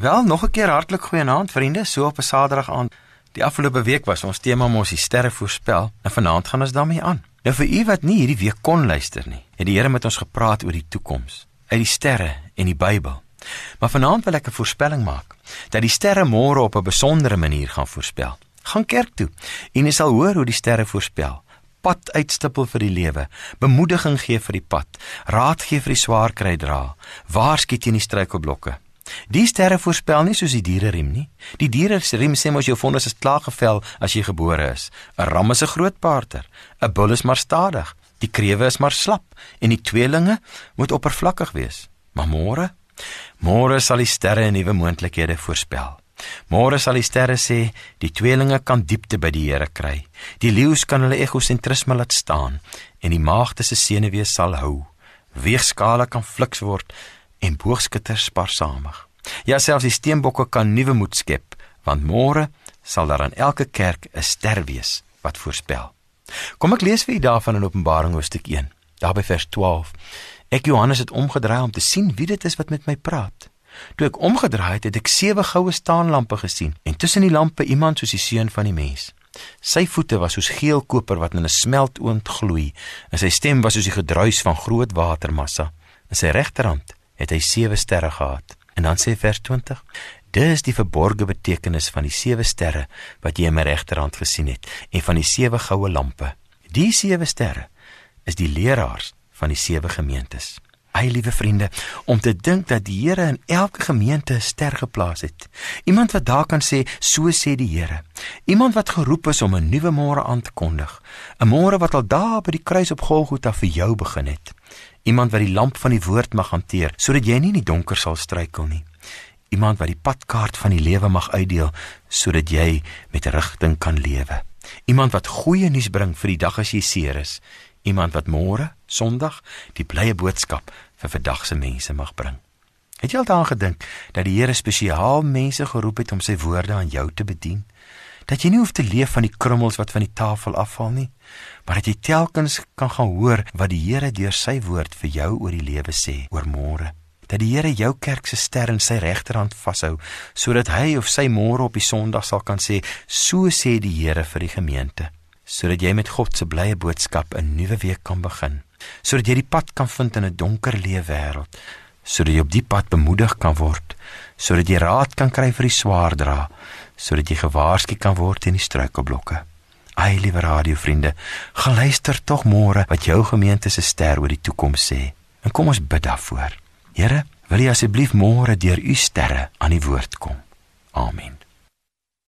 Wel, nog 'n keer hartlik goeienaand vriende, so op 'n Saterdag aand. Die afgelope week was ons tema mos die sterre voorspel en vanaand gaan ons daarmee aan. Nou vir u wat nie hierdie week kon luister nie, het die Here met ons gepraat oor die toekoms, uit die sterre en die Bybel. Maar vanaand wil ek 'n voorspelling maak dat die sterre môre op 'n besondere manier gaan voorspel. Gaan kerk toe en jy sal hoor hoe die sterre voorspel. Pad uitstippel vir die lewe, bemoediging gee vir die pad, raad gee vir die swaar kry dra, waarsku teen die struikelblokke. Die sterre voorspel nie soos die diere riem nie. Die diere riem sê mos jou vonnis is klaar gevel as jy gebore is. 'n Ram is 'n groot paarder, 'n bul is maar stadig, die krewe is maar slap en die tweelinge moet oppervlakkig wees. Maar môre, môre sal die sterre nuwe moontlikhede voorspel. Môre sal die sterre sê die tweelinge kan diepte by die Here kry. Die leeu's kan hulle egosentrisme laat staan en die maagde se senuwees sal hou. Weegskale kan fliks word en boogskutters spaarsamig. Ja, selfs die steenbokke kan nuwe moed skep, want môre sal daar aan elke kerk 'n ster wees wat voorspel. Kom ek lees vir u daarvan in Openbaring hoofstuk 1, daar by vers 12. Ek Johannes het omgedraai om te sien wie dit is wat met my praat. Toe ek omgedraai het, het ek sewe goue staanlampe gesien en tussen die lampe iemand soos die seun van die mens. Sy voete was soos geel koper wat in 'n smeltoond gloei en sy stem was soos die gedruis van groot watermassa. In sy regterhand het hy sewe sterre gehad. En dan sê vers 20: Dis die verborgde betekenis van die sewe sterre wat jy in my regterhand gesien het en van die sewe goue lampe. Die sewe sterre is die leraars van die sewe gemeentes. Ai liewe vriende, om te dink dat die Here in elke gemeente 'n ster geplaas het. Iemand wat daar kan sê, so sê die Here. Iemand wat geroep is om 'n nuwe môre aan te kondig. 'n Môre wat al daar by die kruis op Golgotha vir jou begin het. Iemand wat die lamp van die woord mag hanteer sodat jy nie in die donker sal struikel nie. Iemand wat die padkaart van die lewe mag uitdeel sodat jy met rigting kan lewe. Iemand wat goeie nuus bring vir die dag as jy seer is iemand wat môre, Sondag, die blye boodskap vir vandag se mense mag bring. Het jy al daaraan gedink dat die Here spesiaal mense geroep het om sy woorde aan jou te bedien? Dat jy nie hoef te leef van die krummels wat van die tafel afval nie, maar dat jy telkens kan gaan hoor wat die Here deur sy woord vir jou oor die lewe sê oor môre. Dat die Here jou kerk se ster in sy regterhand vashou sodat hy of sy môre op die Sondag sal kan sê, so sê die Here vir die gemeente sodat jy met God se blye boodskap 'n nuwe week kan begin, sodat jy die pad kan vind in 'n donker lewe wêreld, sodat jy op die pad bemoedig kan word, sodat jy raad kan kry vir die swaar dra, sodat jy gewaarsku kan word teen die struikelblokke. Ai liewe radiovriende, geluister tog môre wat jou gemeente se ster oor die toekoms sê. En kom ons bid daarvoor. Here, wil U asseblief môre deur U sterre aan die woord kom.